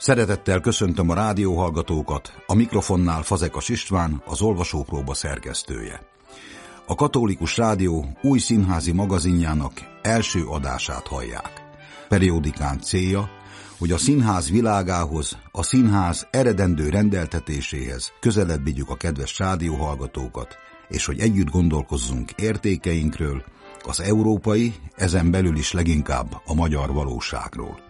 Szeretettel köszöntöm a rádióhallgatókat, a mikrofonnál Fazekas István, az olvasópróba szerkesztője. A Katolikus Rádió új színházi magazinjának első adását hallják. Periódikán célja, hogy a színház világához, a színház eredendő rendeltetéséhez közelebb vigyük a kedves rádióhallgatókat, és hogy együtt gondolkozzunk értékeinkről, az európai, ezen belül is leginkább a magyar valóságról.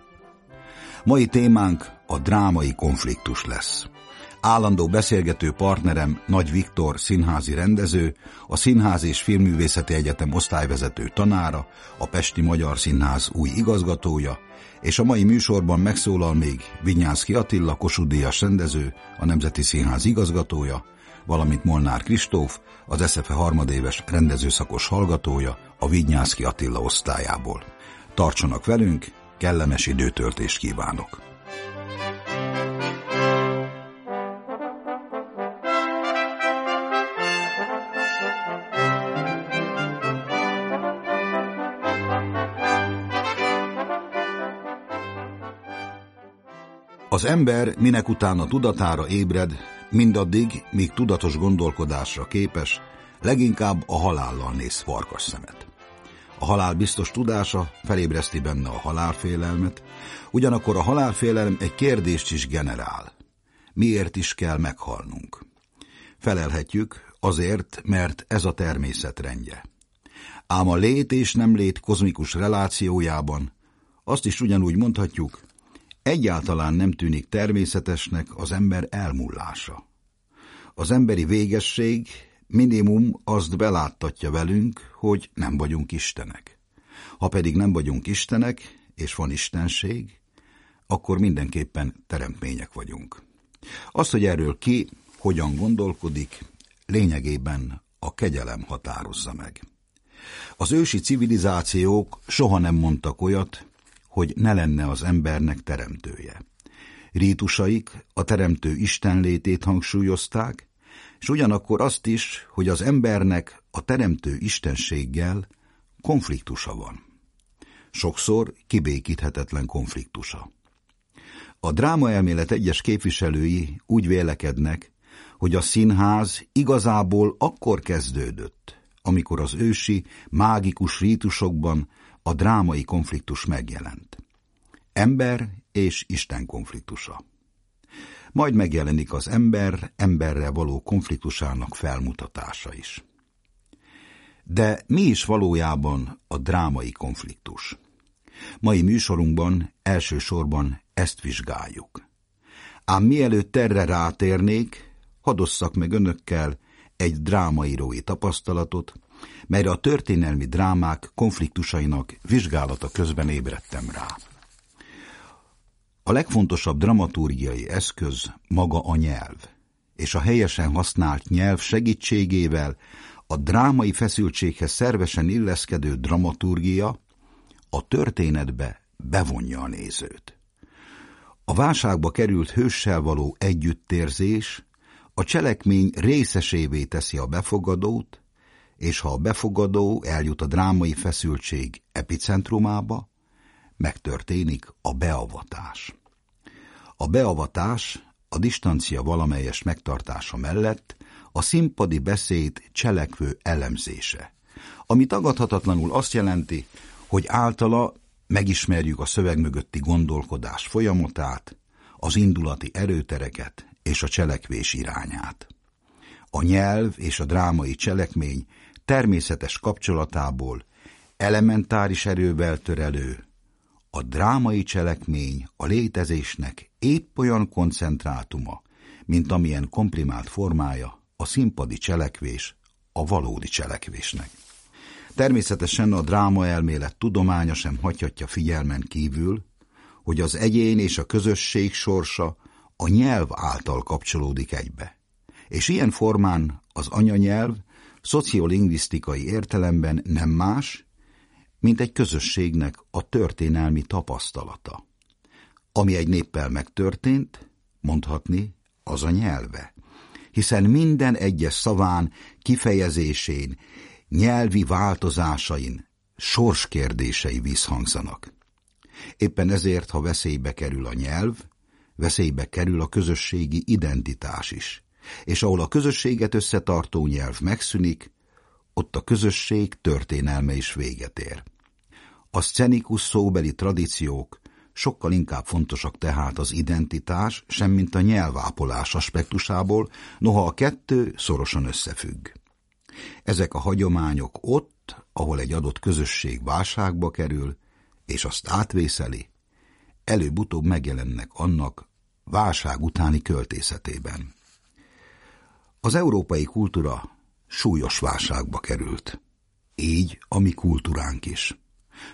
Mai témánk a drámai konfliktus lesz. Állandó beszélgető partnerem Nagy Viktor színházi rendező, a Színház és Filmművészeti Egyetem osztályvezető tanára, a Pesti Magyar Színház új igazgatója, és a mai műsorban megszólal még Vinyánszki Attila, Kossuth rendező, a Nemzeti Színház igazgatója, valamint Molnár Kristóf, az SZFE harmadéves rendezőszakos hallgatója a Vinyánszki Attila osztályából. Tartsanak velünk, kellemes időtöltést kívánok! Az ember minek utána tudatára ébred, mindaddig, míg tudatos gondolkodásra képes, leginkább a halállal néz farkas szemet. A halál biztos tudása felébreszti benne a halálfélelmet, ugyanakkor a halálfélelem egy kérdést is generál. Miért is kell meghalnunk? Felelhetjük, azért, mert ez a természet rendje. Ám a lét és nem lét kozmikus relációjában azt is ugyanúgy mondhatjuk, Egyáltalán nem tűnik természetesnek az ember elmullása. Az emberi végesség minimum azt beláttatja velünk, hogy nem vagyunk istenek. Ha pedig nem vagyunk istenek, és van istenség, akkor mindenképpen teremtmények vagyunk. Azt, hogy erről ki, hogyan gondolkodik, lényegében a kegyelem határozza meg. Az ősi civilizációk soha nem mondtak olyat, hogy ne lenne az embernek teremtője. Rítusaik a teremtő istenlétét hangsúlyozták, és ugyanakkor azt is, hogy az embernek a teremtő istenséggel konfliktusa van. Sokszor kibékíthetetlen konfliktusa. A drámaelmélet egyes képviselői úgy vélekednek, hogy a színház igazából akkor kezdődött, amikor az ősi, mágikus rítusokban a drámai konfliktus megjelent. Ember és Isten konfliktusa. Majd megjelenik az ember emberre való konfliktusának felmutatása is. De mi is valójában a drámai konfliktus? Mai műsorunkban elsősorban ezt vizsgáljuk. Ám mielőtt erre rátérnék, hadosszak meg önökkel egy drámaírói tapasztalatot, melyre a történelmi drámák konfliktusainak vizsgálata közben ébredtem rá. A legfontosabb dramaturgiai eszköz maga a nyelv, és a helyesen használt nyelv segítségével a drámai feszültséghez szervesen illeszkedő dramaturgia a történetbe bevonja a nézőt. A válságba került hőssel való együttérzés a cselekmény részesévé teszi a befogadót, és ha a befogadó eljut a drámai feszültség epicentrumába, megtörténik a beavatás. A beavatás a distancia valamelyes megtartása mellett a színpadi beszéd cselekvő elemzése, ami tagadhatatlanul azt jelenti, hogy általa megismerjük a szöveg mögötti gondolkodás folyamatát, az indulati erőtereket és a cselekvés irányát. A nyelv és a drámai cselekmény természetes kapcsolatából elementáris erővel törelő, a drámai cselekmény a létezésnek épp olyan koncentrátuma, mint amilyen komprimált formája a színpadi cselekvés a valódi cselekvésnek. Természetesen a dráma elmélet tudománya sem hagyhatja figyelmen kívül, hogy az egyén és a közösség sorsa a nyelv által kapcsolódik egybe. És ilyen formán az anyanyelv szociolingvisztikai értelemben nem más, mint egy közösségnek a történelmi tapasztalata. Ami egy néppel megtörtént, mondhatni, az a nyelve, hiszen minden egyes szaván, kifejezésén, nyelvi változásain sorskérdései visszhangzanak. Éppen ezért, ha veszélybe kerül a nyelv, veszélybe kerül a közösségi identitás is, és ahol a közösséget összetartó nyelv megszűnik, ott a közösség történelme is véget ér. A szcenikus szóbeli tradíciók sokkal inkább fontosak tehát az identitás, semmint a nyelvápolás aspektusából, noha a kettő szorosan összefügg. Ezek a hagyományok ott, ahol egy adott közösség válságba kerül, és azt átvészeli, előbb-utóbb megjelennek annak válság utáni költészetében. Az európai kultúra súlyos válságba került. Így a mi kultúránk is.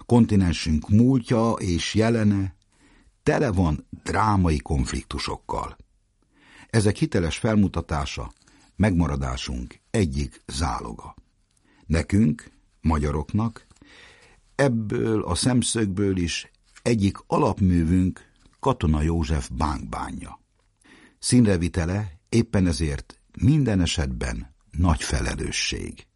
Kontinensünk múltja és jelene tele van drámai konfliktusokkal. Ezek hiteles felmutatása megmaradásunk egyik záloga. Nekünk, magyaroknak, ebből a szemszögből is egyik alapművünk Katona József bánkbánja. Színrevitele éppen ezért minden esetben nagy felelősség.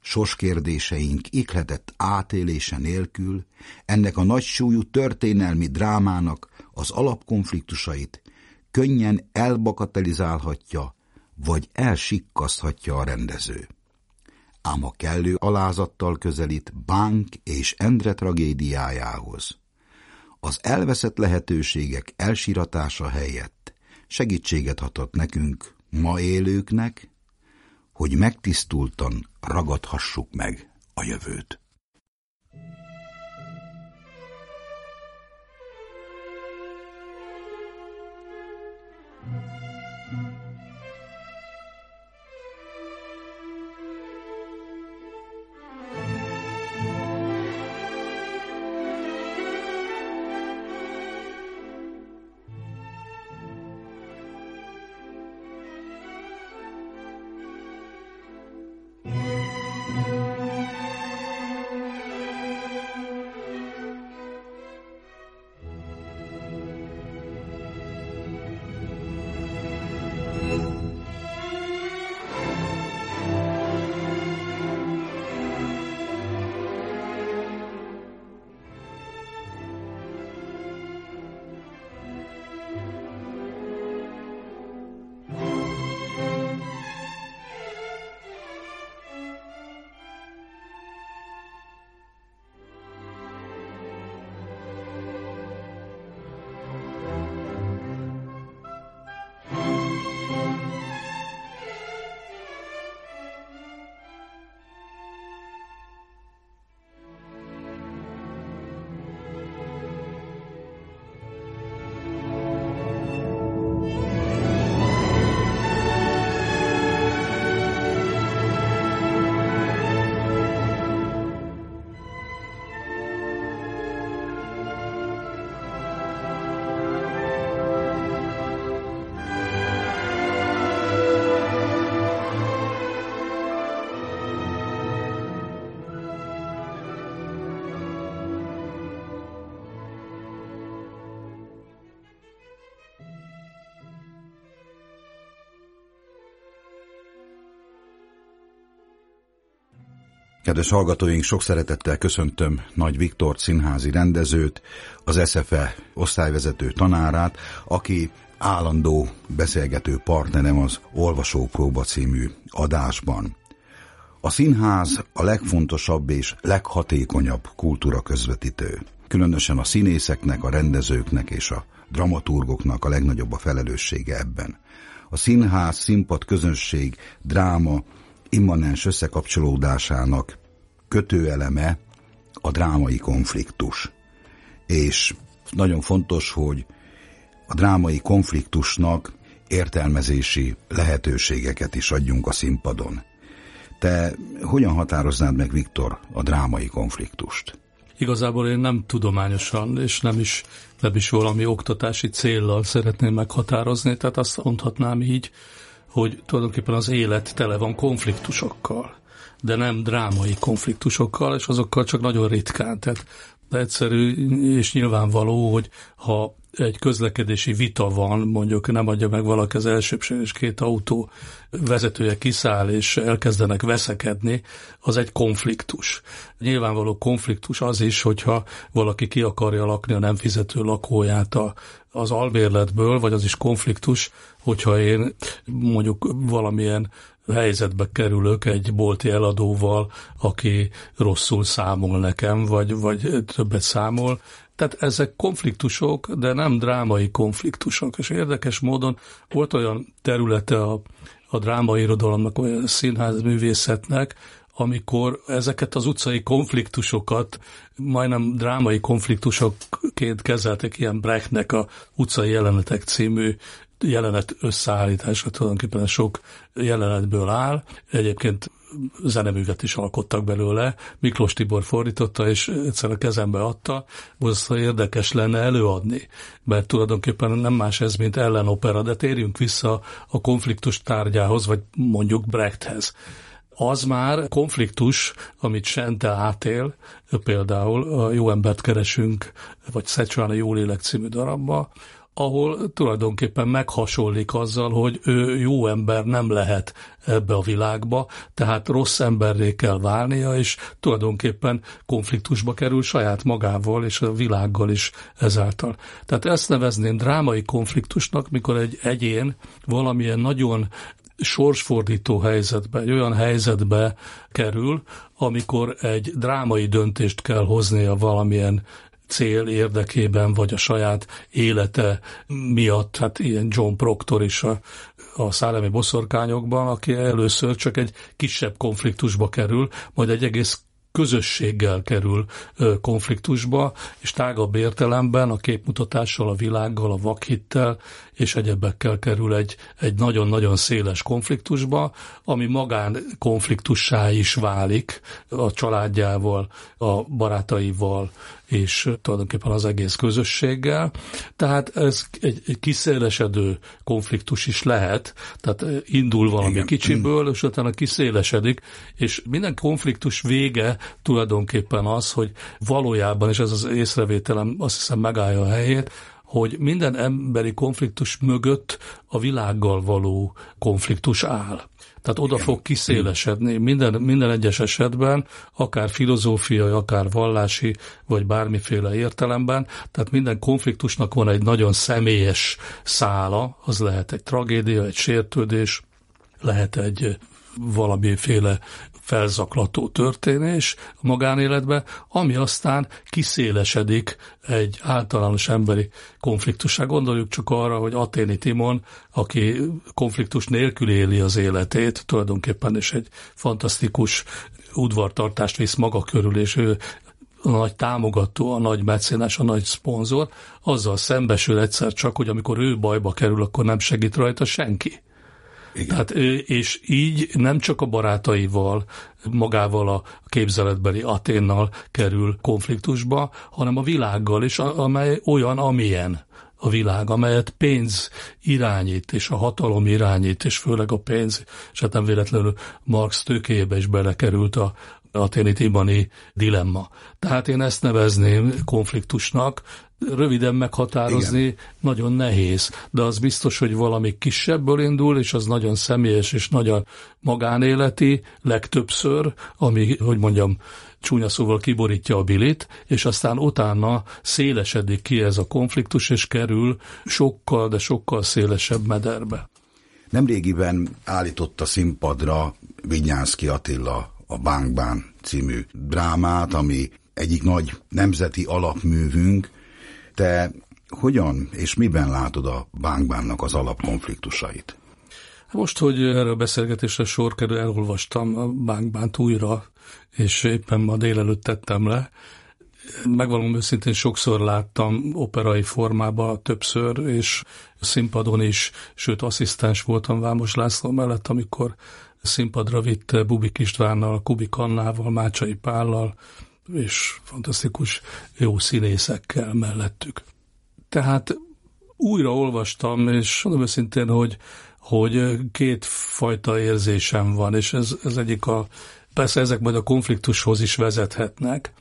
Soskérdéseink ikletett átélése nélkül ennek a nagy súlyú történelmi drámának az alapkonfliktusait könnyen elbakatelizálhatja, vagy elsikkaszthatja a rendező. Ám a kellő alázattal közelít Bánk és Endre tragédiájához. Az elveszett lehetőségek elsiratása helyett segítséget hatott nekünk, ma élőknek, hogy megtisztultan ragadhassuk meg a jövőt. Kedves hallgatóink, sok szeretettel köszöntöm Nagy Viktor színházi rendezőt, az SFE osztályvezető tanárát, aki állandó beszélgető partnerem az Olvasópróba című adásban. A színház a legfontosabb és leghatékonyabb kultúra közvetítő. Különösen a színészeknek, a rendezőknek és a dramaturgoknak a legnagyobb a felelőssége ebben. A színház, színpad közönség, dráma, immanens összekapcsolódásának kötőeleme a drámai konfliktus. És nagyon fontos, hogy a drámai konfliktusnak értelmezési lehetőségeket is adjunk a színpadon. Te hogyan határoznád meg, Viktor, a drámai konfliktust? Igazából én nem tudományosan, és nem is, nem is valami oktatási céllal szeretném meghatározni, tehát azt mondhatnám így, hogy tulajdonképpen az élet tele van konfliktusokkal, de nem drámai konfliktusokkal, és azokkal csak nagyon ritkán. Tehát de egyszerű és nyilvánvaló, hogy ha egy közlekedési vita van, mondjuk nem adja meg valaki az elsőbség, és két autó vezetője kiszáll, és elkezdenek veszekedni, az egy konfliktus. Nyilvánvaló konfliktus az is, hogyha valaki ki akarja lakni a nem fizető lakóját a, az albérletből, vagy az is konfliktus, hogyha én mondjuk valamilyen helyzetbe kerülök egy bolti eladóval, aki rosszul számol nekem, vagy, vagy többet számol. Tehát ezek konfliktusok, de nem drámai konfliktusok. És érdekes módon volt olyan területe a, a drámai irodalomnak, vagy színház művészetnek, amikor ezeket az utcai konfliktusokat majdnem drámai konfliktusokként kezelték, ilyen Brechtnek a utcai jelenetek című jelenet összeállítása tulajdonképpen sok jelenetből áll. Egyébként zeneművet is alkottak belőle. Miklós Tibor fordította, és egyszer a kezembe adta. Most érdekes lenne előadni, mert tulajdonképpen nem más ez, mint ellenopera, de térjünk vissza a konfliktus tárgyához, vagy mondjuk Brechthez az már konfliktus, amit Sente átél, például a Jó embert keresünk, vagy Szecsuán a Jól élek című darabba, ahol tulajdonképpen meghasonlik azzal, hogy ő jó ember nem lehet ebbe a világba, tehát rossz emberré kell válnia, és tulajdonképpen konfliktusba kerül saját magával és a világgal is ezáltal. Tehát ezt nevezném drámai konfliktusnak, mikor egy egyén valamilyen nagyon sorsfordító helyzetbe, egy olyan helyzetbe kerül, amikor egy drámai döntést kell hoznia valamilyen cél érdekében, vagy a saját élete miatt, hát ilyen John Proctor is a, a szállami boszorkányokban, aki először csak egy kisebb konfliktusba kerül, majd egy egész közösséggel kerül konfliktusba, és tágabb értelemben a képmutatással, a világgal, a vakhittel és egyebekkel kerül egy, egy nagyon-nagyon széles konfliktusba, ami magán konfliktussá is válik a családjával, a barátaival, és tulajdonképpen az egész közösséggel. Tehát ez egy, egy kiszélesedő konfliktus is lehet, tehát indul valami Igen. kicsiből, és utána kiszélesedik, és minden konfliktus vége tulajdonképpen az, hogy valójában, és ez az észrevételem azt hiszem megállja a helyét, hogy minden emberi konfliktus mögött a világgal való konfliktus áll. Tehát oda fog kiszélesedni minden, minden egyes esetben, akár filozófiai, akár vallási, vagy bármiféle értelemben. Tehát minden konfliktusnak van egy nagyon személyes szála, az lehet egy tragédia, egy sértődés, lehet egy valamiféle felzaklató történés a magánéletbe, ami aztán kiszélesedik egy általános emberi konfliktussá. Gondoljuk csak arra, hogy Aténi Timon, aki konfliktus nélkül éli az életét, tulajdonképpen is egy fantasztikus udvartartást visz maga körül, és ő a nagy támogató, a nagy mecénás, a nagy szponzor, azzal szembesül egyszer csak, hogy amikor ő bajba kerül, akkor nem segít rajta senki. Igen. Tehát, és így nem csak a barátaival, magával a képzeletbeli Aténnal kerül konfliktusba, hanem a világgal is, amely olyan, amilyen a világ, amelyet pénz irányít, és a hatalom irányít, és főleg a pénz, és hát nem véletlenül Marx tőkéjébe is belekerült a, aténi tibani dilemma. Tehát én ezt nevezném konfliktusnak, röviden meghatározni Igen. nagyon nehéz, de az biztos, hogy valami kisebből indul, és az nagyon személyes és nagyon magánéleti, legtöbbször, ami, hogy mondjam, csúnya szóval kiborítja a bilit, és aztán utána szélesedik ki ez a konfliktus, és kerül sokkal, de sokkal szélesebb mederbe. Nemrégiben állította színpadra Vinyánszki Attila a Bánkbán című drámát, ami egyik nagy nemzeti alapművünk, te hogyan és miben látod a Bánkbánnak az alapkonfliktusait? Most, hogy erre a beszélgetésre sor kerül, elolvastam a Bánkbánt újra, és éppen ma délelőtt tettem le. Megvalom őszintén sokszor láttam operai formában többször, és színpadon is, sőt asszisztens voltam Vámos László mellett, amikor színpadra vitte Bubik Istvánnal, Kubik Annával, Mácsai Pállal, és fantasztikus jó színészekkel mellettük. Tehát újra olvastam, és mondom őszintén, hogy, hogy két fajta érzésem van, és ez, ez egyik a, persze ezek majd a konfliktushoz is vezethetnek.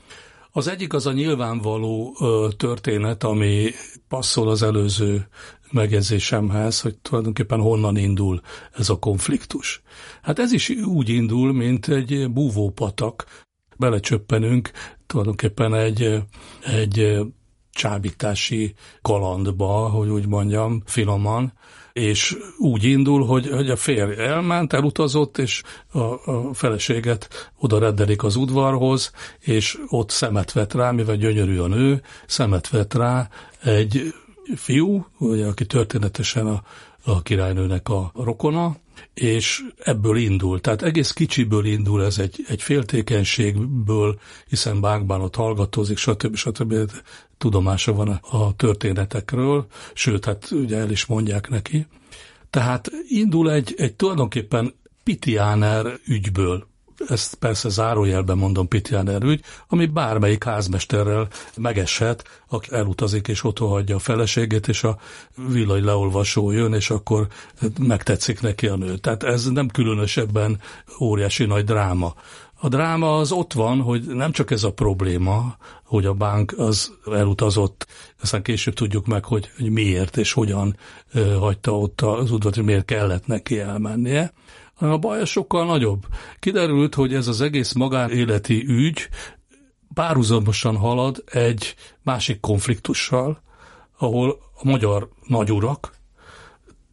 Az egyik az a nyilvánvaló történet, ami passzol az előző megjegyzésemhez, hogy tulajdonképpen honnan indul ez a konfliktus. Hát ez is úgy indul, mint egy búvópatak. Belecsöppenünk tulajdonképpen egy, egy csábítási kalandba, hogy úgy mondjam, finoman, és úgy indul, hogy, hogy a férj elment, elutazott, és a, a feleséget oda reddelik az udvarhoz, és ott szemet vet rá, mivel gyönyörű a nő, szemet vet rá egy fiú, ugye, aki történetesen a, a királynőnek a rokona, és ebből indul. Tehát egész kicsiből indul ez egy, egy féltékenységből, hiszen Bákban ott hallgatózik, stb. stb. tudomása van a történetekről, sőt, hát ugye el is mondják neki. Tehát indul egy, egy tulajdonképpen Pitiáner ügyből, ezt persze zárójelben mondom Pitjáner ügy, ami bármelyik házmesterrel megeshet, aki elutazik és otthon hagyja a feleségét, és a villany leolvasó jön, és akkor megtetszik neki a nő. Tehát ez nem különösebben óriási nagy dráma. A dráma az ott van, hogy nem csak ez a probléma, hogy a bank az elutazott, aztán később tudjuk meg, hogy, hogy miért és hogyan hagyta ott az udvat, hogy miért kellett neki elmennie, hanem a baj sokkal nagyobb. Kiderült, hogy ez az egész magánéleti ügy párhuzamosan halad egy másik konfliktussal, ahol a magyar nagyurak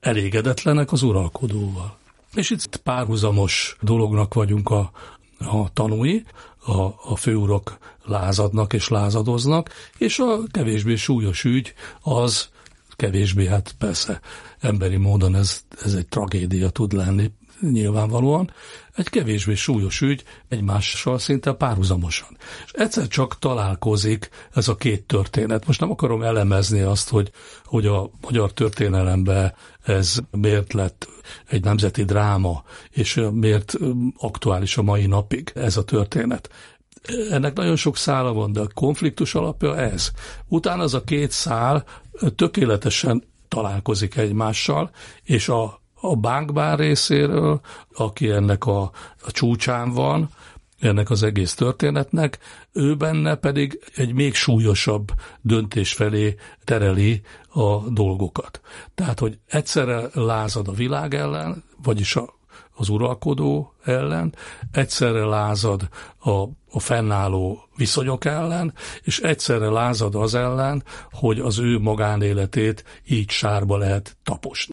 elégedetlenek az uralkodóval. És itt párhuzamos dolognak vagyunk a, a tanúi, a, a főurak lázadnak és lázadoznak, és a kevésbé súlyos ügy az kevésbé, hát persze emberi módon ez, ez egy tragédia tud lenni, nyilvánvalóan, egy kevésbé súlyos ügy egymással szinte párhuzamosan. És egyszer csak találkozik ez a két történet. Most nem akarom elemezni azt, hogy, hogy a magyar történelemben ez miért lett egy nemzeti dráma, és miért aktuális a mai napig ez a történet. Ennek nagyon sok szála van, de a konfliktus alapja ez. Utána az a két szál tökéletesen találkozik egymással, és a a bankbár részéről, aki ennek a, a csúcsán van, ennek az egész történetnek, ő benne pedig egy még súlyosabb döntés felé tereli a dolgokat. Tehát, hogy egyszerre lázad a világ ellen, vagyis a, az uralkodó ellen, egyszerre lázad a, a fennálló viszonyok ellen, és egyszerre lázad az ellen, hogy az ő magánéletét így sárba lehet taposni.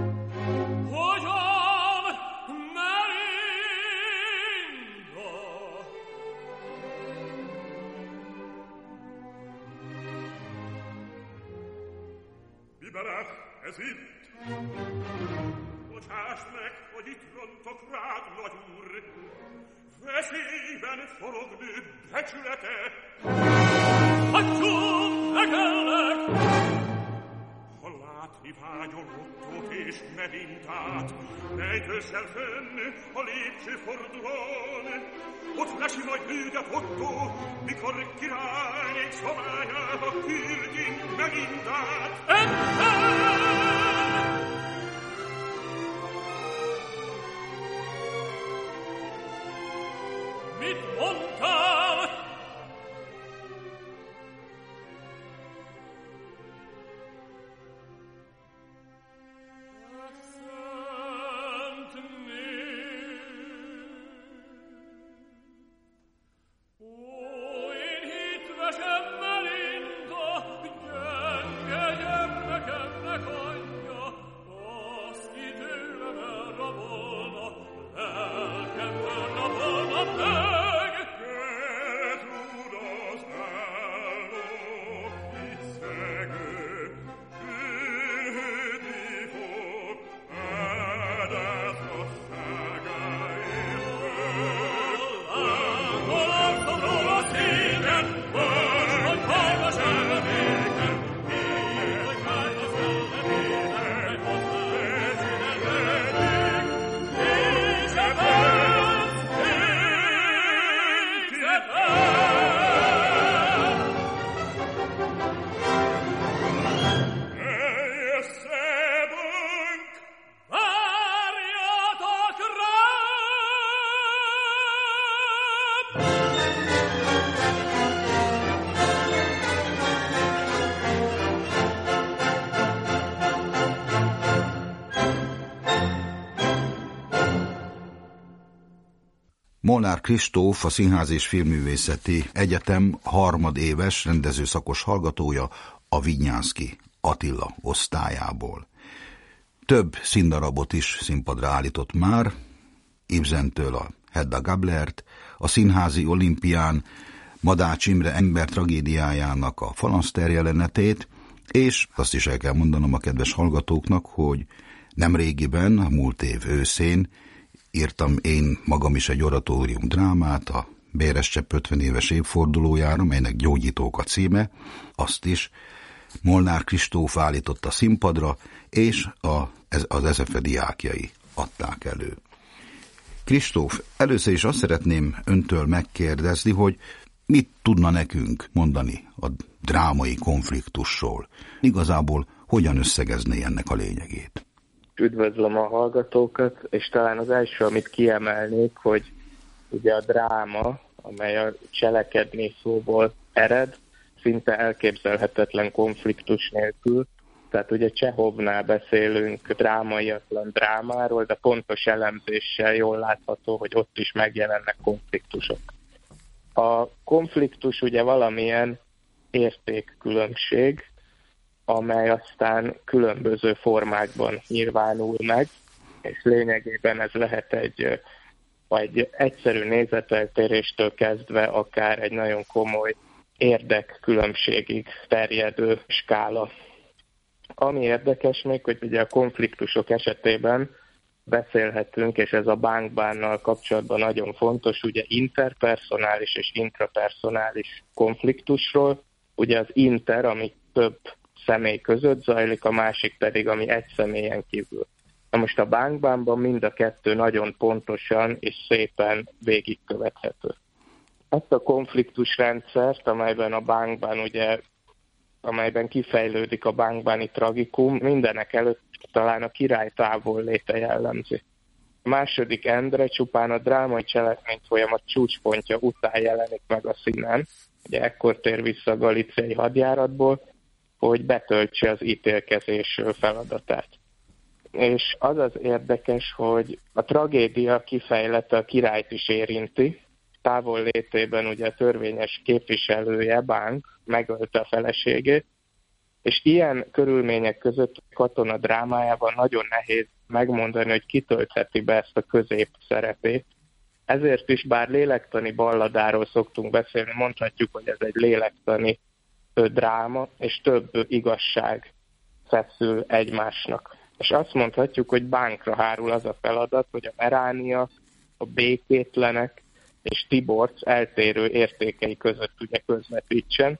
sind. Und schmeck vor die Tronto grad lodjur, vesiven forogny bechlete, Hatschum egelek! Látni vágyol Ottot és Medintát, rejtőszel fönn a lépcső fordulón, ott lesi majd bűdet Otto, mikor királynék szabályába küldi Medintát. Etten! Yeah. Molnár Kristóf, a Színház és Filmművészeti Egyetem harmadéves rendezőszakos hallgatója a Vinyánszki Attila osztályából. Több színdarabot is színpadra állított már, Ibzentől a Hedda Gablert, a Színházi Olimpián Madács Imre ember tragédiájának a falanszter jelenetét, és azt is el kell mondanom a kedves hallgatóknak, hogy nem régiben, a múlt év őszén írtam én magam is egy oratórium drámát, a Béres Csepp 50 éves évfordulójára, melynek Gyógyítók a címe, azt is Molnár Kristóf állította színpadra, és a, ez, az ezefe diákjai adták elő. Kristóf, először is azt szeretném öntől megkérdezni, hogy mit tudna nekünk mondani a drámai konfliktusról? Igazából hogyan összegezné ennek a lényegét? Üdvözlöm a hallgatókat, és talán az első, amit kiemelnék, hogy ugye a dráma, amely a cselekedni szóból ered, szinte elképzelhetetlen konfliktus nélkül. Tehát ugye Csehovnál beszélünk drámaiatlan drámáról, de pontos elemzéssel jól látható, hogy ott is megjelennek konfliktusok. A konfliktus ugye valamilyen értékkülönbség, amely aztán különböző formákban nyilvánul meg, és lényegében ez lehet egy, egy egyszerű nézeteltéréstől kezdve akár egy nagyon komoly érdekkülönbségig terjedő skála. Ami érdekes még, hogy ugye a konfliktusok esetében beszélhetünk, és ez a bankbánnal kapcsolatban nagyon fontos, ugye interpersonális és intrapersonális konfliktusról. Ugye az inter, ami több személy között zajlik, a másik pedig, ami egy személyen kívül. Na most a bankbánban mind a kettő nagyon pontosan és szépen végigkövethető. Ezt a konfliktusrendszert, amelyben a bankban ugye amelyben kifejlődik a bankbáni tragikum, mindenek előtt talán a király távol léte jellemzi. A második Endre csupán a drámai cselekmény folyamat csúcspontja után jelenik meg a színen, ugye ekkor tér vissza a galiciai hadjáratból, hogy betöltse az ítélkezés feladatát. És az az érdekes, hogy a tragédia kifejlete a királyt is érinti, távol létében ugye a törvényes képviselője, Bánk, megölte a feleségét, és ilyen körülmények között katona drámájában nagyon nehéz megmondani, hogy kitöltheti be ezt a közép szerepét. Ezért is, bár lélektani balladáról szoktunk beszélni, mondhatjuk, hogy ez egy lélektani dráma, és több igazság feszül egymásnak. És azt mondhatjuk, hogy bánkra hárul az a feladat, hogy a Meránia, a békétlenek és Tiborc eltérő értékei között ugye közvetítsen,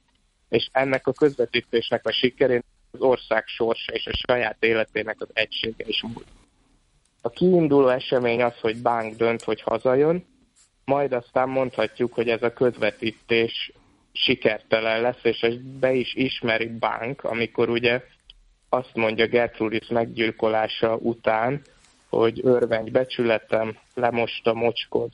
és ennek a közvetítésnek a sikerén az ország sorsa és a saját életének az egysége is múlt. A kiinduló esemény az, hogy Bánk dönt, hogy hazajön, majd aztán mondhatjuk, hogy ez a közvetítés sikertelen lesz, és ezt be is ismeri Bánk, amikor ugye azt mondja Gertrudis meggyilkolása után, hogy örvengy becsületem, lemosta mocskod,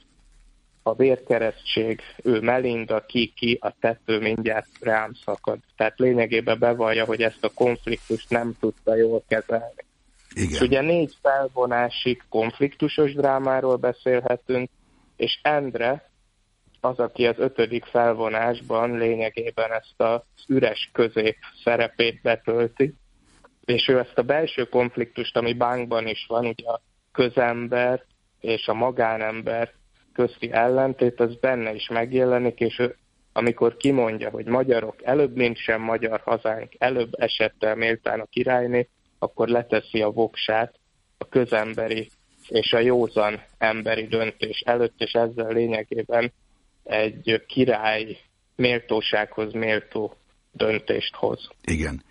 a vérkeresztség, ő Melinda, Kiki, a tető mindjárt rám szakad. Tehát lényegében bevallja, hogy ezt a konfliktust nem tudta jól kezelni. Igen. És ugye négy felvonásig konfliktusos drámáról beszélhetünk, és Endre az, aki az ötödik felvonásban lényegében ezt az üres közép szerepét betölti, és ő ezt a belső konfliktust, ami bankban is van, ugye a közember és a magánember közti ellentét, az benne is megjelenik, és ő, amikor kimondja, hogy magyarok előbb, mint sem magyar hazánk, előbb esettel méltán a királyné, akkor leteszi a voksát a közemberi és a józan emberi döntés előtt, és ezzel lényegében egy király méltósághoz méltó döntést hoz. Igen.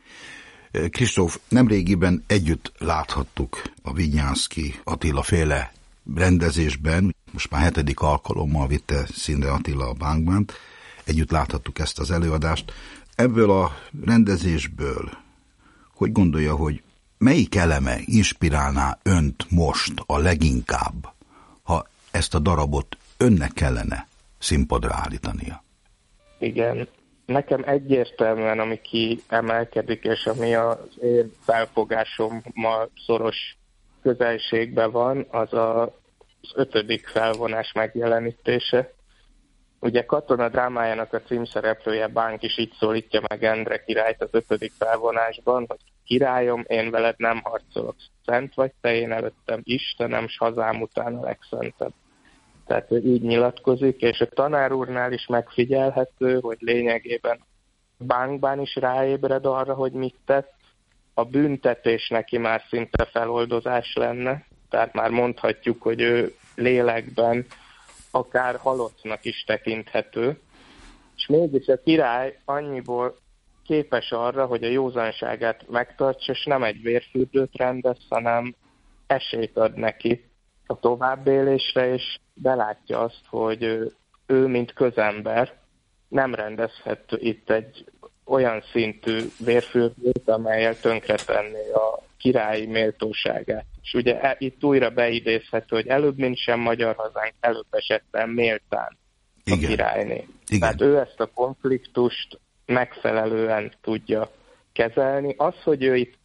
Kristóf, nemrégiben együtt láthattuk a Vinyánszki Attila féle rendezésben, most már hetedik alkalommal vitte Szinde Attila a Bánkbánt, együtt láthattuk ezt az előadást. Ebből a rendezésből hogy gondolja, hogy melyik eleme inspirálná önt most a leginkább, ha ezt a darabot önnek kellene színpadra állítania? Igen, nekem egyértelműen, ami kiemelkedik, és ami az én felfogásommal szoros közelségben van, az a ötödik felvonás megjelenítése. Ugye katona drámájának a címszereplője Bánk is így szólítja meg Endre királyt az ötödik felvonásban, hogy királyom, én veled nem harcolok. Szent vagy te, én előttem Istenem, s hazám után a legszentebb. Tehát így nyilatkozik, és a tanár úrnál is megfigyelhető, hogy lényegében Bánkban is ráébred arra, hogy mit tett, a büntetés neki már szinte feloldozás lenne, tehát már mondhatjuk, hogy ő lélekben akár halottnak is tekinthető, és mégis a király annyiból képes arra, hogy a józanságát megtartsa, és nem egy vérfürdőt rendez, hanem esélyt ad neki a továbbélésre, és belátja azt, hogy ő, ő mint közember nem rendezhet itt egy olyan szintű vérfürdőt, amelyel tönkretenné a királyi méltóságát. És ugye e, itt újra beidézhető, hogy előbb, mint sem magyar hazánk, előbb esetben méltán a Igen. királyné. Igen. Tehát ő ezt a konfliktust megfelelően tudja kezelni. Az, hogy ő itt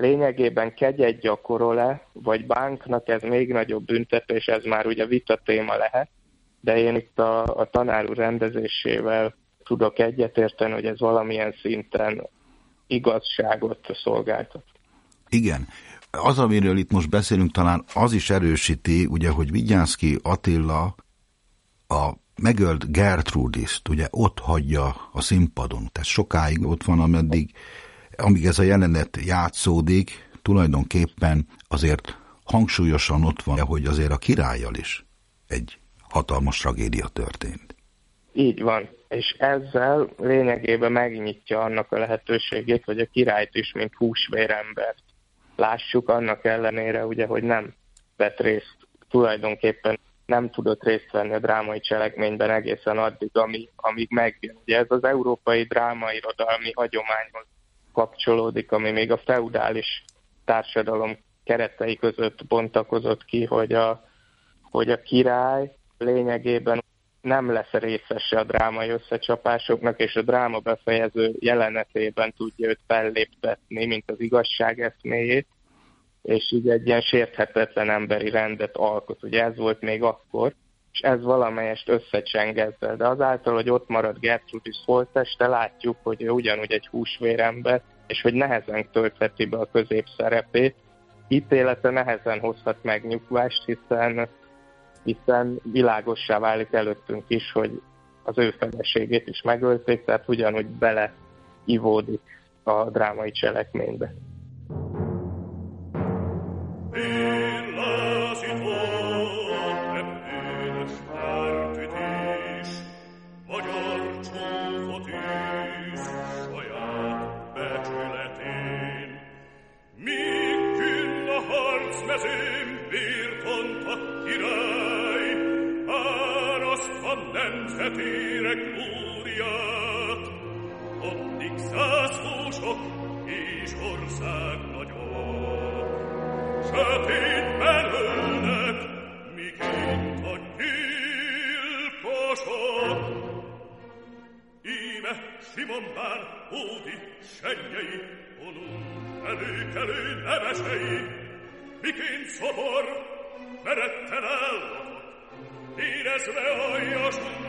lényegében kegyet gyakorol-e, vagy bánknak ez még nagyobb büntetés, ez már ugye vita téma lehet, de én itt a, a tanár úr rendezésével tudok egyetérteni, hogy ez valamilyen szinten igazságot szolgáltat. Igen. Az, amiről itt most beszélünk, talán az is erősíti, ugye, hogy Vigyánszki Attila a megölt Gertrudiszt, ugye ott hagyja a színpadon, tehát sokáig ott van, ameddig, amíg ez a jelenet játszódik, tulajdonképpen azért hangsúlyosan ott van, hogy azért a királlyal is egy hatalmas tragédia történt. Így van, és ezzel lényegében megnyitja annak a lehetőségét, hogy a királyt is, mint húsvérembert lássuk, annak ellenére ugye, hogy nem vett részt tulajdonképpen nem tudott részt venni a drámai cselekményben egészen addig, ami, amíg megjön. Ugye ez az európai drámairodalmi hagyományhoz kapcsolódik, ami még a feudális társadalom keretei között bontakozott ki, hogy a, hogy a király lényegében nem lesz részese a drámai összecsapásoknak, és a dráma befejező jelenetében tudja őt felléptetni, mint az igazság eszméjét, és így egy ilyen sérthetetlen emberi rendet alkot. Ugye ez volt még akkor, és ez valamelyest összecseng ezzel, de azáltal, hogy ott marad Gertrudis holteste, látjuk, hogy ő ugyanúgy egy húsvérember, és hogy nehezen töltheti be a középszerepét. Ítélete nehezen hozhat meg nyugvást, hiszen, hiszen világossá válik előttünk is, hogy az ő feleségét is megölték, tehát ugyanúgy bele ivódik a drámai cselekménybe. suo amor me retterà Ires veoios un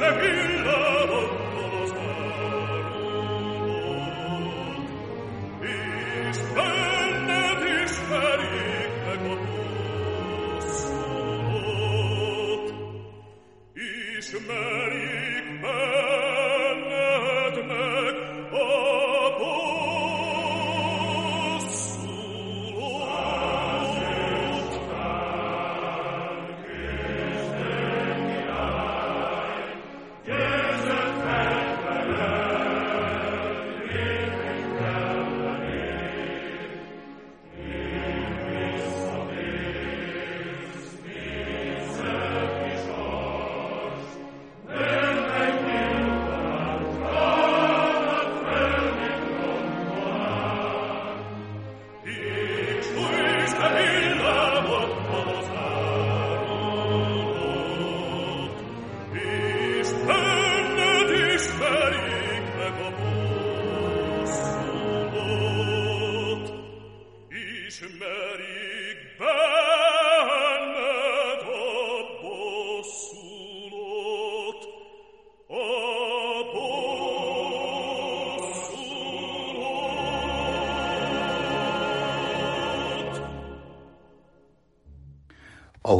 ¡La que el haberlo!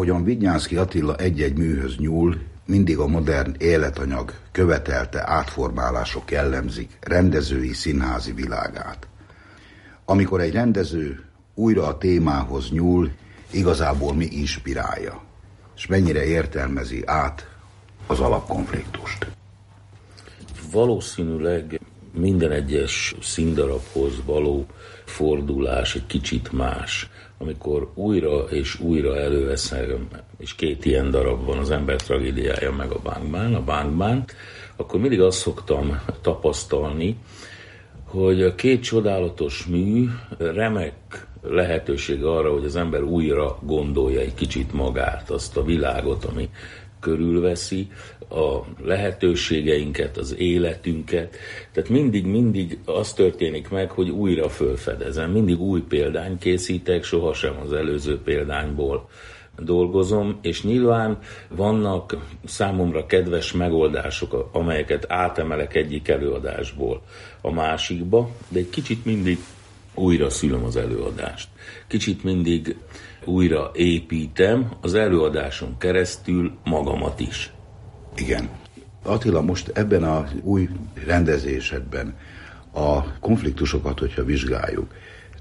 Ahogyan Vignyánszki Attila egy-egy műhöz nyúl, mindig a modern életanyag követelte átformálások jellemzik rendezői színházi világát. Amikor egy rendező újra a témához nyúl, igazából mi inspirálja, és mennyire értelmezi át az alapkonfliktust. Valószínűleg minden egyes színdarabhoz való fordulás egy kicsit más. Amikor újra és újra előveszem, és két ilyen darab van, az ember tragédiája meg a bánkbán, a bánkbán, akkor mindig azt szoktam tapasztalni, hogy a két csodálatos mű remek lehetőség arra, hogy az ember újra gondolja egy kicsit magát, azt a világot, ami körülveszi, a lehetőségeinket, az életünket. Tehát mindig, mindig az történik meg, hogy újra fölfedezem. Mindig új példány készítek, sohasem az előző példányból dolgozom, és nyilván vannak számomra kedves megoldások, amelyeket átemelek egyik előadásból a másikba, de egy kicsit mindig újra szülöm az előadást. Kicsit mindig újra építem az előadáson keresztül magamat is. Igen. Attila, most ebben a új rendezésedben a konfliktusokat, hogyha vizsgáljuk,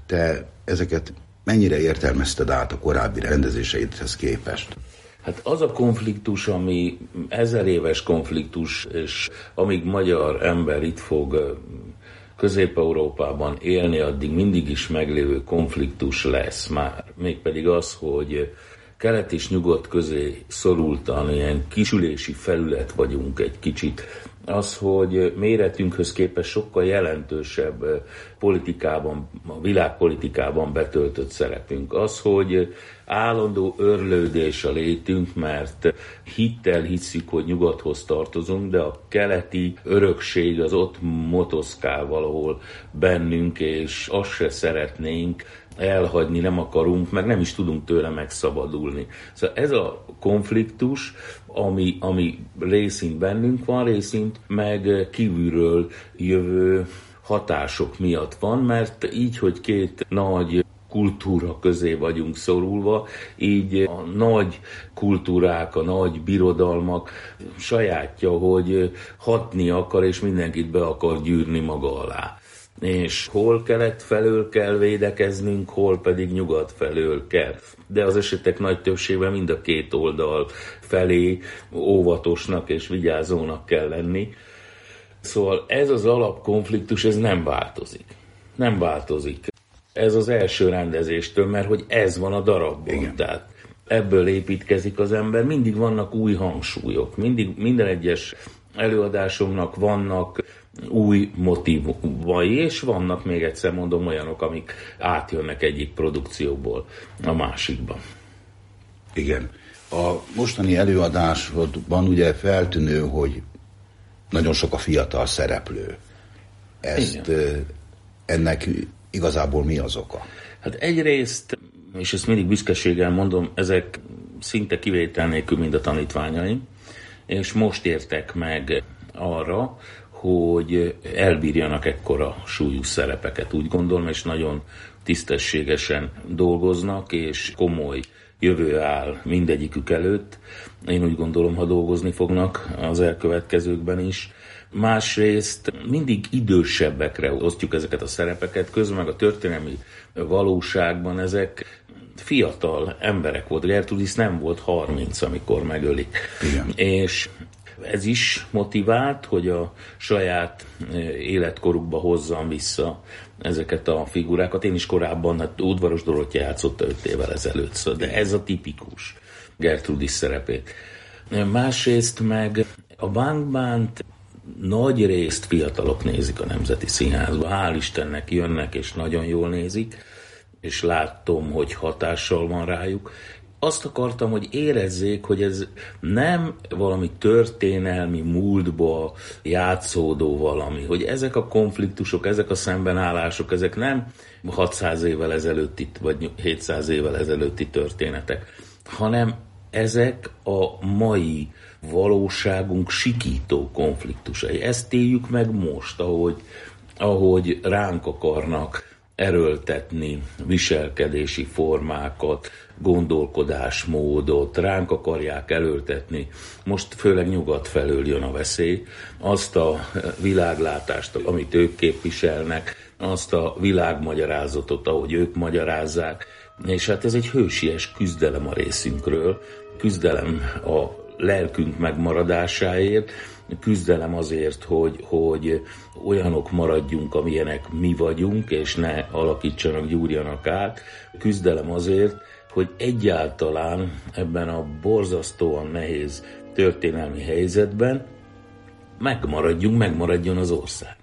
te ezeket mennyire értelmezted át a korábbi rendezéseidhez képest? Hát az a konfliktus, ami ezer éves konfliktus, és amíg magyar ember itt fog Közép-Európában élni, addig mindig is meglévő konfliktus lesz már. Mégpedig az, hogy kelet és nyugat közé szorultan ilyen kisülési felület vagyunk egy kicsit. Az, hogy méretünkhöz képest sokkal jelentősebb politikában, a világpolitikában betöltött szerepünk. Az, hogy állandó örlődés a létünk, mert hittel hiszük, hogy nyugathoz tartozunk, de a keleti örökség az ott motoszkál valahol bennünk, és azt se szeretnénk, elhagyni nem akarunk, meg nem is tudunk tőle megszabadulni. Szóval ez a konfliktus, ami, ami részint bennünk van, részint meg kívülről jövő hatások miatt van, mert így, hogy két nagy kultúra közé vagyunk szorulva, így a nagy kultúrák, a nagy birodalmak sajátja, hogy hatni akar, és mindenkit be akar gyűrni maga alá és hol kelet felől kell védekeznünk, hol pedig nyugat felől kell. De az esetek nagy többségben mind a két oldal felé óvatosnak és vigyázónak kell lenni. Szóval ez az alapkonfliktus, ez nem változik. Nem változik. Ez az első rendezéstől, mert hogy ez van a darabban. Igen. Tehát ebből építkezik az ember, mindig vannak új hangsúlyok, mindig minden egyes előadásomnak vannak új motivumai, és vannak még egyszer mondom olyanok, amik átjönnek egyik produkcióból a másikba. Igen. A mostani előadásodban ugye feltűnő, hogy nagyon sok a fiatal szereplő. Ezt Igen. ennek igazából mi az oka? Hát egyrészt, és ezt mindig büszkeséggel mondom, ezek szinte kivétel nélkül mind a tanítványaim, és most értek meg arra, hogy elbírjanak ekkora súlyú szerepeket, úgy gondolom, és nagyon tisztességesen dolgoznak, és komoly jövő áll mindegyikük előtt. Én úgy gondolom, ha dolgozni fognak az elkövetkezőkben is. Másrészt mindig idősebbekre osztjuk ezeket a szerepeket, közben meg a történelmi valóságban ezek fiatal emberek volt. Gertrudis nem volt 30, amikor megölik. Igen. És ez is motivált, hogy a saját életkorukba hozzam vissza ezeket a figurákat. Én is korábban, hát udvaros Dorottya játszotta 5 évvel ezelőtt, szóval, de ez a tipikus Gertrudis szerepét. Másrészt meg a bankbánt nagy részt fiatalok nézik a Nemzeti Színházba. Hál' Istennek jönnek, és nagyon jól nézik, és látom, hogy hatással van rájuk azt akartam, hogy érezzék, hogy ez nem valami történelmi múltba játszódó valami, hogy ezek a konfliktusok, ezek a szembenállások, ezek nem 600 évvel ezelőtti, vagy 700 évvel ezelőtti történetek, hanem ezek a mai valóságunk sikító konfliktusai. Ezt éljük meg most, ahogy, ahogy ránk akarnak erőltetni viselkedési formákat, gondolkodásmódot, ránk akarják erőltetni. Most főleg nyugat felől jön a veszély. Azt a világlátást, amit ők képviselnek, azt a világmagyarázatot, ahogy ők magyarázzák, és hát ez egy hősies küzdelem a részünkről, küzdelem a lelkünk megmaradásáért, küzdelem azért, hogy, hogy olyanok maradjunk, amilyenek mi vagyunk, és ne alakítsanak, gyúrjanak át. Küzdelem azért, hogy egyáltalán ebben a borzasztóan nehéz történelmi helyzetben megmaradjunk, megmaradjon az ország.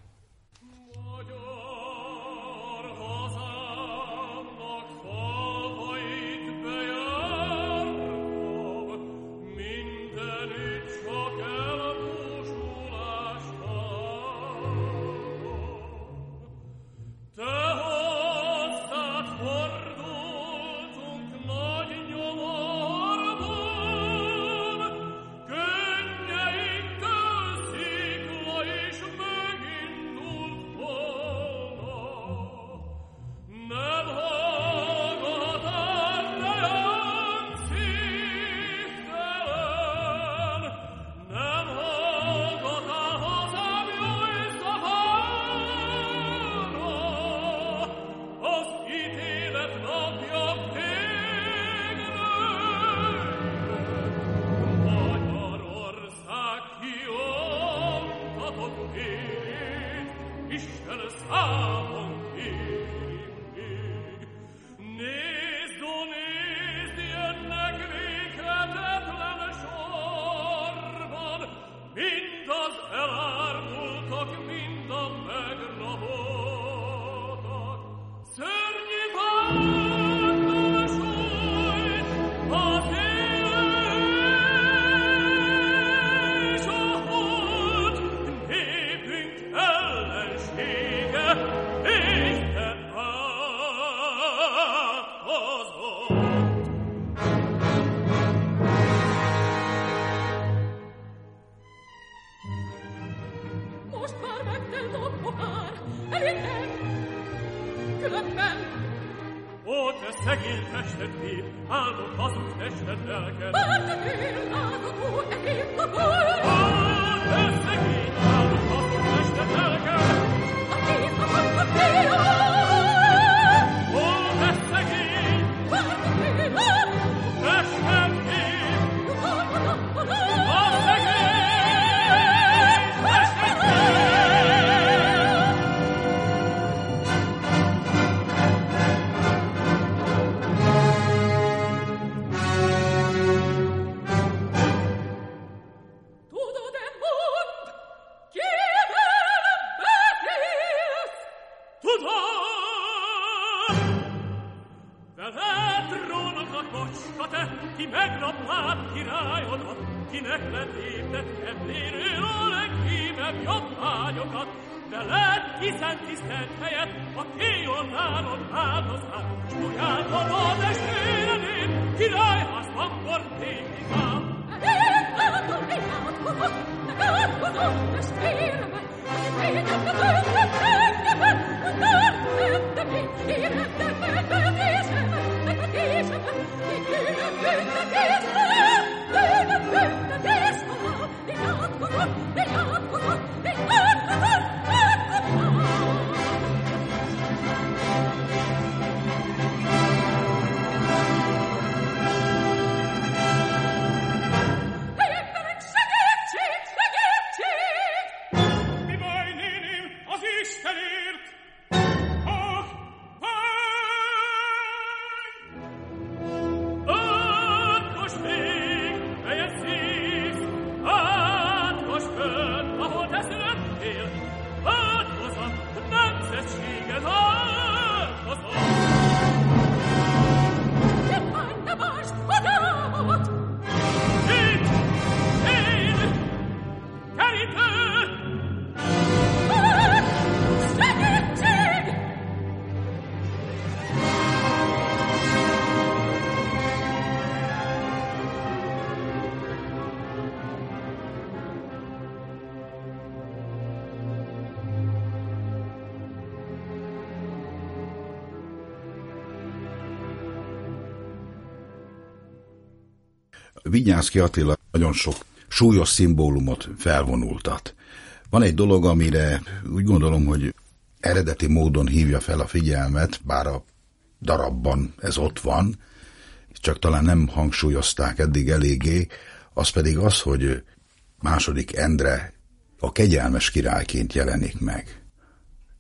Vigyázki Attila nagyon sok súlyos szimbólumot felvonultat. Van egy dolog, amire úgy gondolom, hogy eredeti módon hívja fel a figyelmet, bár a darabban ez ott van, csak talán nem hangsúlyozták eddig eléggé, az pedig az, hogy második Endre a kegyelmes királyként jelenik meg.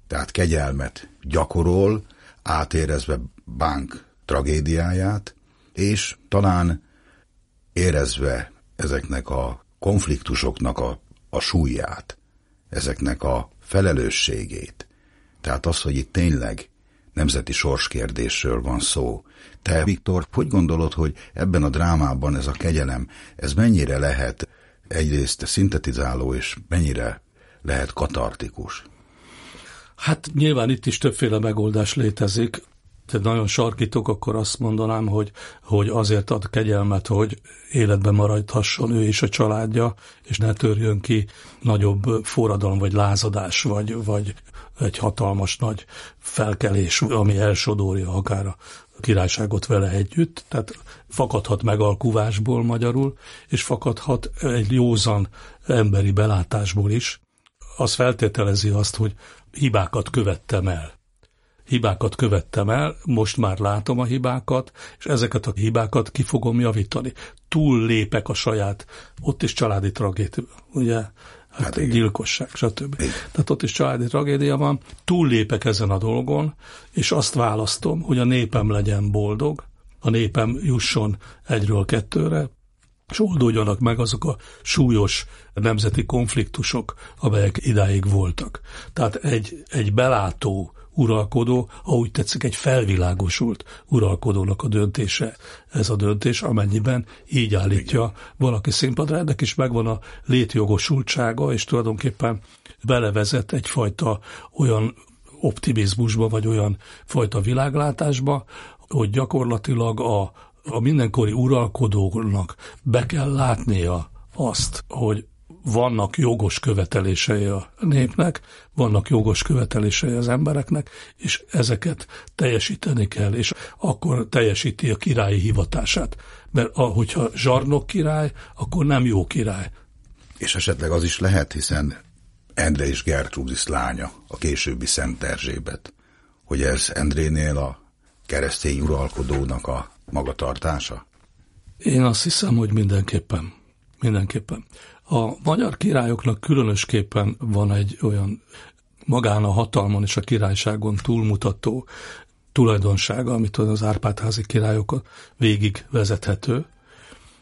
Tehát kegyelmet gyakorol, átérezve bánk tragédiáját, és talán érezve ezeknek a konfliktusoknak a, a súlyát, ezeknek a felelősségét. Tehát az, hogy itt tényleg nemzeti sorskérdésről van szó. Te, Viktor, hogy gondolod, hogy ebben a drámában ez a kegyelem, ez mennyire lehet egyrészt szintetizáló, és mennyire lehet katartikus? Hát nyilván itt is többféle megoldás létezik. Te nagyon sarkítok, akkor azt mondanám, hogy, hogy azért ad kegyelmet, hogy életben maradhasson ő és a családja, és ne törjön ki nagyobb forradalom, vagy lázadás, vagy, vagy egy hatalmas nagy felkelés, ami elsodorja akár a királyságot vele együtt, tehát fakadhat megalkuvásból magyarul, és fakadhat egy józan emberi belátásból is. Az feltételezi azt, hogy hibákat követtem el. Hibákat követtem el, most már látom a hibákat, és ezeket a hibákat ki fogom javítani. Túl lépek a saját, ott is családi tragédia, ugye? Hát, hát gyilkosság, stb. Igen. Tehát ott is családi tragédia van. Túllépek ezen a dolgon, és azt választom, hogy a népem legyen boldog, a népem jusson egyről kettőre, és oldódjanak meg azok a súlyos nemzeti konfliktusok, amelyek idáig voltak. Tehát egy, egy belátó uralkodó, ahogy tetszik, egy felvilágosult uralkodónak a döntése. Ez a döntés, amennyiben így állítja valaki színpadra. Ennek is megvan a létjogosultsága, és tulajdonképpen belevezet egyfajta olyan optimizmusba, vagy olyan fajta világlátásba, hogy gyakorlatilag a, a mindenkori uralkodónak be kell látnia azt, hogy vannak jogos követelései a népnek, vannak jogos követelései az embereknek, és ezeket teljesíteni kell, és akkor teljesíti a királyi hivatását. Mert hogyha zsarnok király, akkor nem jó király. És esetleg az is lehet, hiszen Endre és Gertrudis lánya, a későbbi Szent Erzsébet, hogy ez Endrénél a keresztény uralkodónak a magatartása? Én azt hiszem, hogy mindenképpen. Mindenképpen. A magyar királyoknak különösképpen van egy olyan magán a hatalmon és a királyságon túlmutató tulajdonsága, amit az Árpádházi királyok végig vezethető,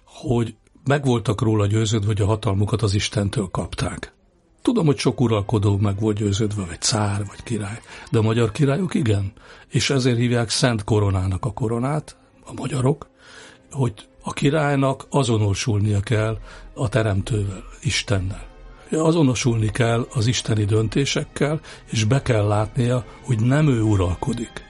hogy meg voltak róla győződve, hogy a hatalmukat az Istentől kapták. Tudom, hogy sok uralkodó meg volt győződve, vagy cár, vagy király, de a magyar királyok igen, és ezért hívják Szent Koronának a koronát, a magyarok, hogy a királynak azonosulnia kell a teremtővel, Istennel. Azonosulni kell az isteni döntésekkel, és be kell látnia, hogy nem ő uralkodik,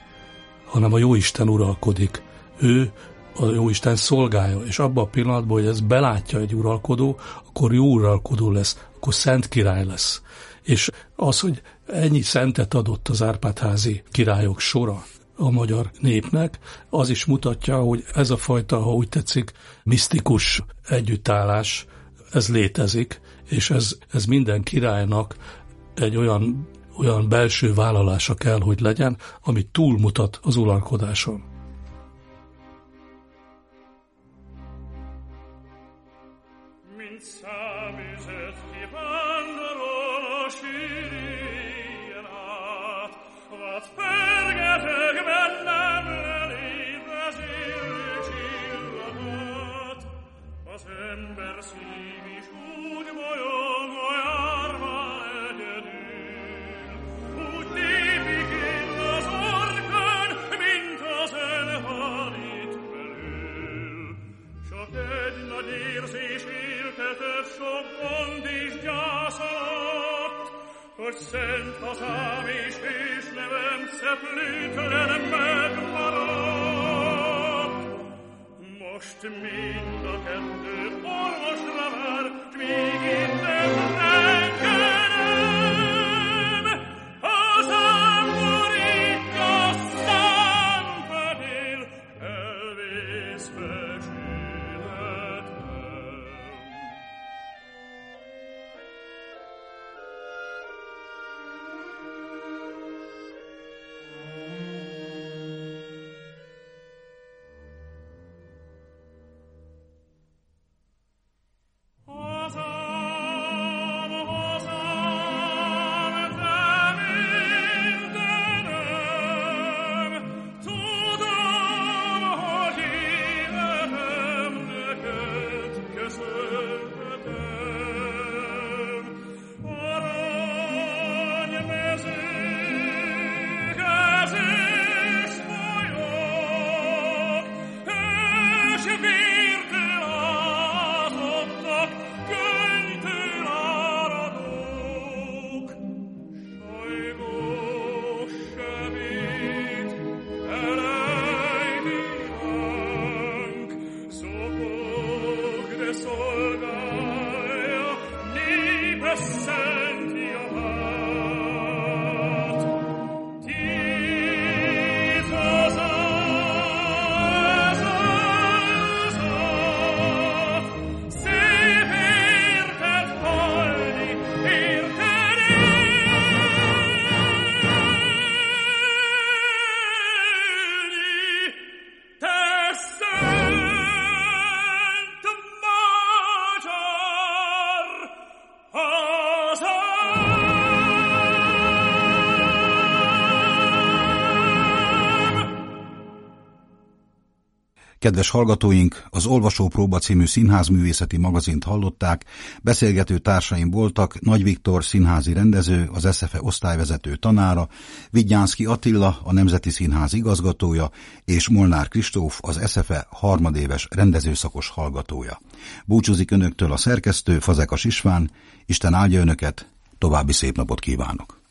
hanem a Jóisten uralkodik. Ő a Jóisten szolgálja, és abban a pillanatban, hogy ez belátja egy uralkodó, akkor jó uralkodó lesz, akkor szent király lesz. És az, hogy ennyi szentet adott az Árpádházi királyok sora, a magyar népnek, az is mutatja, hogy ez a fajta, ha úgy tetszik, misztikus együttállás, ez létezik, és ez, ez minden királynak egy olyan, olyan belső vállalása kell, hogy legyen, ami túlmutat az uralkodáson. Szent hazám és hős nevem szeplőtelen megmaradt. Most mind a kettő orvosra vár, s Kedves hallgatóink, az Olvasó Próba című színházművészeti magazint hallották, beszélgető társaim voltak Nagy Viktor színházi rendező, az SZFE osztályvezető tanára, Vigyánszki Attila, a Nemzeti Színház igazgatója, és Molnár Kristóf, az SZFE harmadéves rendezőszakos hallgatója. Búcsúzik önöktől a szerkesztő, Fazekas István, Isten áldja önöket, további szép napot kívánok!